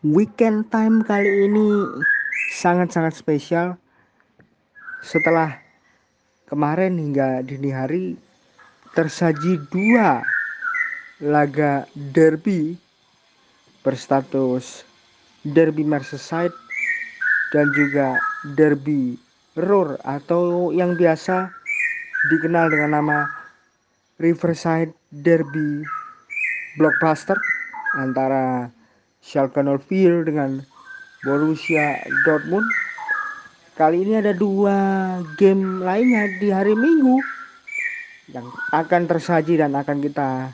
Weekend time kali ini sangat-sangat spesial. Setelah kemarin hingga dini hari tersaji dua laga derby berstatus derby Merseyside dan juga derby Ruhr atau yang biasa dikenal dengan nama Riverside Derby Blockbuster antara Schalke 04 dengan Borussia Dortmund. Kali ini ada dua game lainnya di hari Minggu yang akan tersaji dan akan kita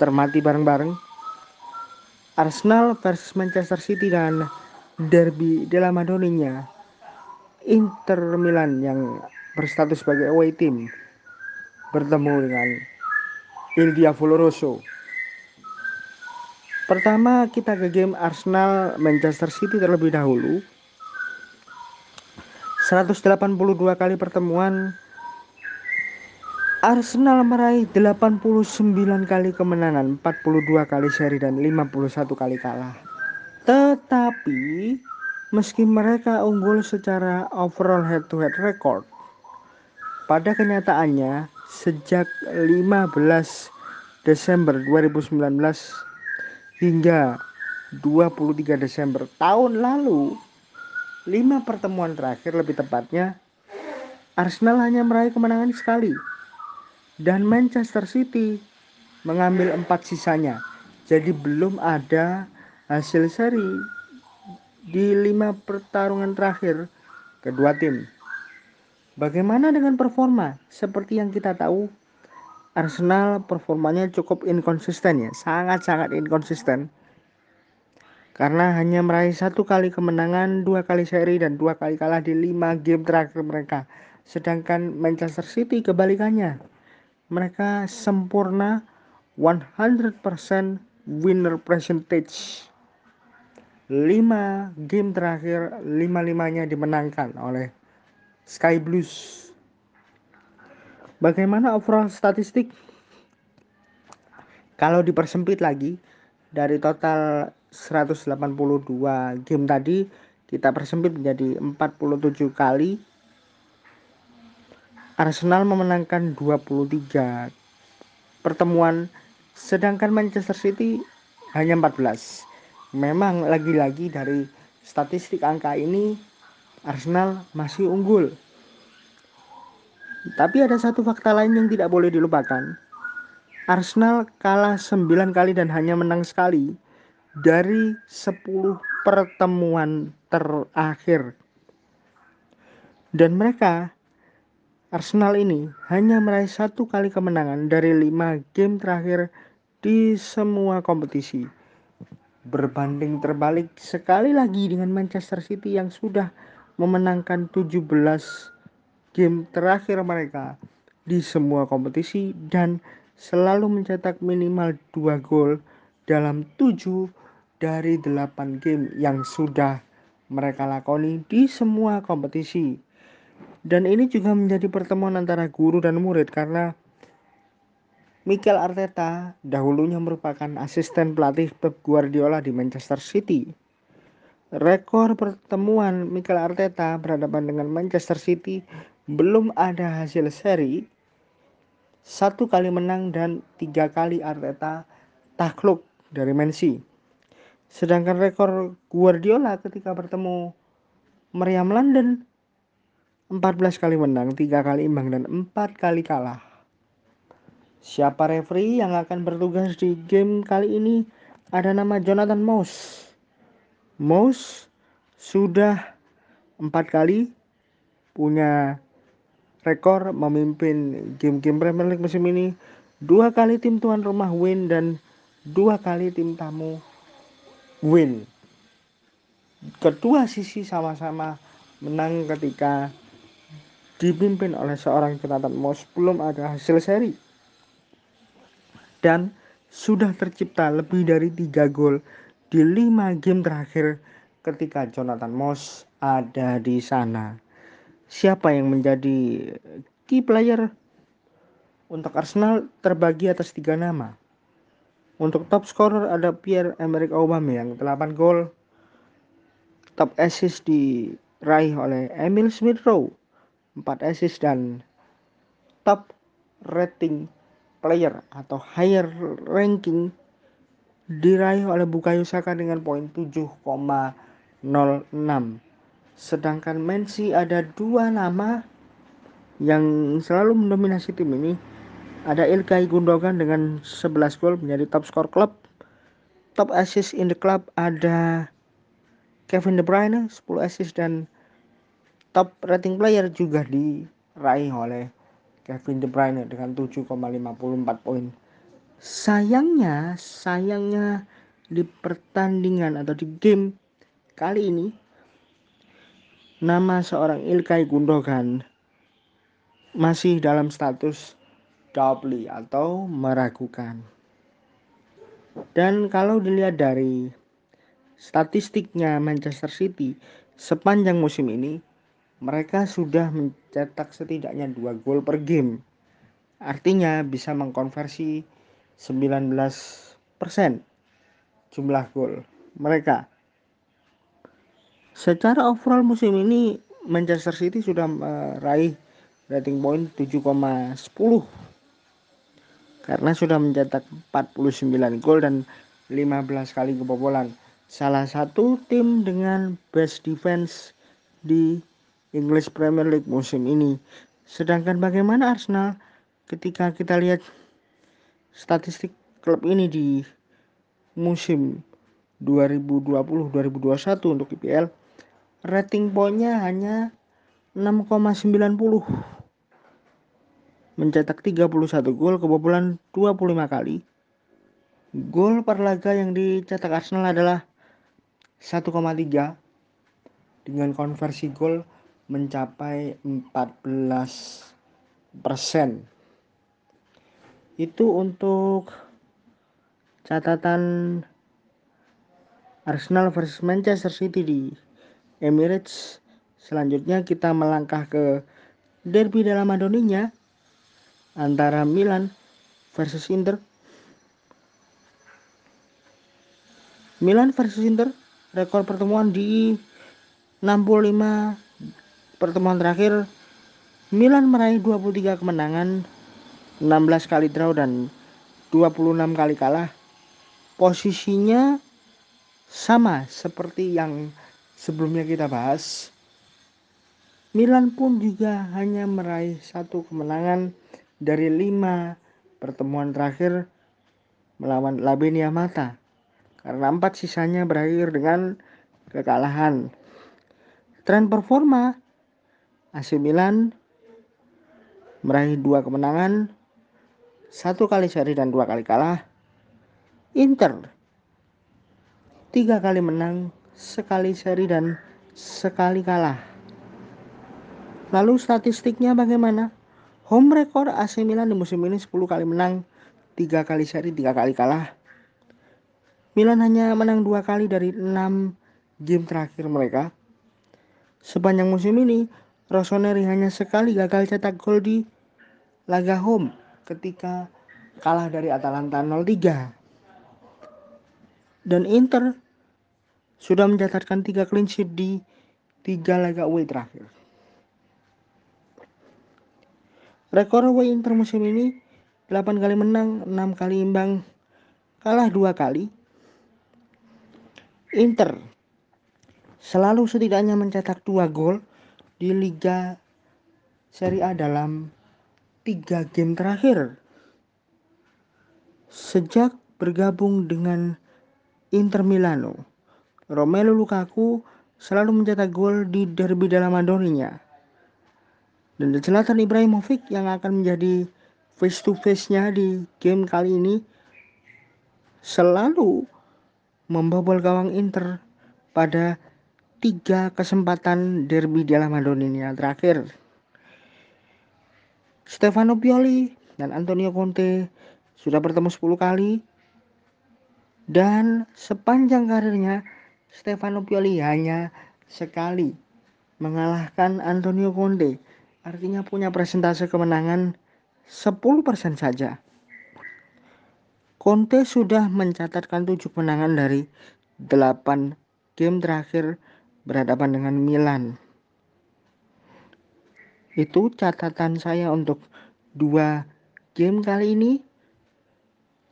termati bareng-bareng. Arsenal versus Manchester City dan derby della Madonnina Inter Milan yang berstatus sebagai away team bertemu dengan Il Diavolo Pertama kita ke game Arsenal Manchester City terlebih dahulu. 182 kali pertemuan Arsenal meraih 89 kali kemenangan, 42 kali seri dan 51 kali kalah. Tetapi meski mereka unggul secara overall head to head record, pada kenyataannya sejak 15 Desember 2019 hingga 23 Desember tahun lalu, lima pertemuan terakhir lebih tepatnya, Arsenal hanya meraih kemenangan sekali. Dan Manchester City mengambil empat sisanya. Jadi belum ada hasil seri di lima pertarungan terakhir kedua tim. Bagaimana dengan performa? Seperti yang kita tahu, Arsenal performanya cukup inkonsisten ya, sangat-sangat inkonsisten. Karena hanya meraih satu kali kemenangan, dua kali seri dan dua kali kalah di lima game terakhir mereka. Sedangkan Manchester City kebalikannya. Mereka sempurna 100% winner percentage. Lima game terakhir, lima-limanya dimenangkan oleh Sky Blues. Bagaimana overall statistik? Kalau dipersempit lagi dari total 182 game tadi kita persempit menjadi 47 kali Arsenal memenangkan 23 pertemuan sedangkan Manchester City hanya 14. Memang lagi-lagi dari statistik angka ini Arsenal masih unggul tapi ada satu fakta lain yang tidak boleh dilupakan. Arsenal kalah 9 kali dan hanya menang sekali dari 10 pertemuan terakhir. Dan mereka Arsenal ini hanya meraih satu kali kemenangan dari lima game terakhir di semua kompetisi. Berbanding terbalik sekali lagi dengan Manchester City yang sudah memenangkan 17 game terakhir mereka di semua kompetisi dan selalu mencetak minimal 2 gol dalam 7 dari 8 game yang sudah mereka lakoni di semua kompetisi. Dan ini juga menjadi pertemuan antara guru dan murid karena Mikel Arteta dahulunya merupakan asisten pelatih Pep Guardiola di Manchester City. Rekor pertemuan Mikel Arteta berhadapan dengan Manchester City belum ada hasil seri satu kali menang dan tiga kali Arteta takluk dari Mensi. Sedangkan rekor Guardiola ketika bertemu Meriam London 14 kali menang, 3 kali imbang dan 4 kali kalah. Siapa referee yang akan bertugas di game kali ini? Ada nama Jonathan Moss. Moss sudah empat kali punya rekor memimpin game-game Premier League musim ini. Dua kali tim tuan rumah win dan dua kali tim tamu win. Kedua sisi sama-sama menang ketika dipimpin oleh seorang Jonathan Moss. Belum ada hasil seri. Dan sudah tercipta lebih dari tiga gol di lima game terakhir ketika Jonathan Moss ada di sana siapa yang menjadi key player untuk Arsenal terbagi atas tiga nama. Untuk top scorer ada Pierre-Emerick Aubameyang 8 gol, top assist diraih oleh Emil Smith Rowe 4 assist dan top rating player atau higher ranking diraih oleh Bukayo Saka dengan poin 7,06 sedangkan Mensi ada dua nama yang selalu mendominasi tim ini ada Ilkay Gundogan dengan 11 gol menjadi top skor klub top assist in the club ada Kevin De Bruyne 10 assist dan top rating player juga diraih oleh Kevin De Bruyne dengan 7,54 poin. Sayangnya, sayangnya di pertandingan atau di game kali ini nama seorang Ilkay Gundogan masih dalam status doubly atau meragukan. Dan kalau dilihat dari statistiknya Manchester City sepanjang musim ini mereka sudah mencetak setidaknya dua gol per game. Artinya bisa mengkonversi 19% jumlah gol mereka. Secara overall musim ini Manchester City sudah meraih rating point 7,10 karena sudah mencetak 49 gol dan 15 kali kebobolan salah satu tim dengan best defense di English Premier League musim ini. Sedangkan bagaimana Arsenal ketika kita lihat statistik klub ini di musim 2020-2021 untuk IPL, rating poinnya hanya 6,90 mencetak 31 gol kebobolan 25 kali. Gol per laga yang dicetak Arsenal adalah 1,3 dengan konversi gol mencapai 14 persen. Itu untuk catatan Arsenal versus Manchester City di Emirates. Selanjutnya kita melangkah ke derby dalam Madoninya antara Milan versus Inter. Milan versus Inter rekor pertemuan di 65 pertemuan terakhir Milan meraih 23 kemenangan 16 kali draw dan 26 kali kalah posisinya sama seperti yang sebelumnya kita bahas Milan pun juga hanya meraih satu kemenangan dari lima pertemuan terakhir melawan Labenia Mata karena empat sisanya berakhir dengan kekalahan. Tren performa AC Milan meraih dua kemenangan, satu kali seri dan dua kali kalah. Inter tiga kali menang, sekali seri dan sekali kalah. Lalu statistiknya bagaimana? Home record AC Milan di musim ini 10 kali menang, 3 kali seri, 3 kali kalah. Milan hanya menang dua kali dari enam game terakhir mereka. Sepanjang musim ini, Rossoneri hanya sekali gagal cetak gol di laga home ketika kalah dari Atalanta 0-3. Dan Inter sudah mencatatkan tiga clean sheet di tiga laga away terakhir. Rekor away Inter musim ini 8 kali menang, 6 kali imbang, kalah dua kali, Inter selalu setidaknya mencetak dua gol di Liga Serie A dalam tiga game terakhir. Sejak bergabung dengan Inter Milano, Romelu Lukaku selalu mencetak gol di derby dalam Madoninya. Dan Zlatan Ibrahimovic yang akan menjadi face to face-nya di game kali ini selalu membobol gawang Inter pada tiga kesempatan derby di Madoninya terakhir. Stefano Pioli dan Antonio Conte sudah bertemu 10 kali dan sepanjang karirnya Stefano Pioli hanya sekali mengalahkan Antonio Conte artinya punya presentase kemenangan 10% saja. Conte sudah mencatatkan 7 kemenangan dari 8 game terakhir berhadapan dengan Milan. Itu catatan saya untuk dua game kali ini.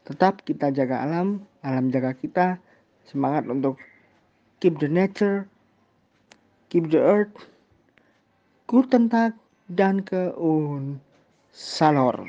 Tetap kita jaga alam, alam jaga kita. Semangat untuk keep the nature, keep the earth, Guten Tag, danke und Salor.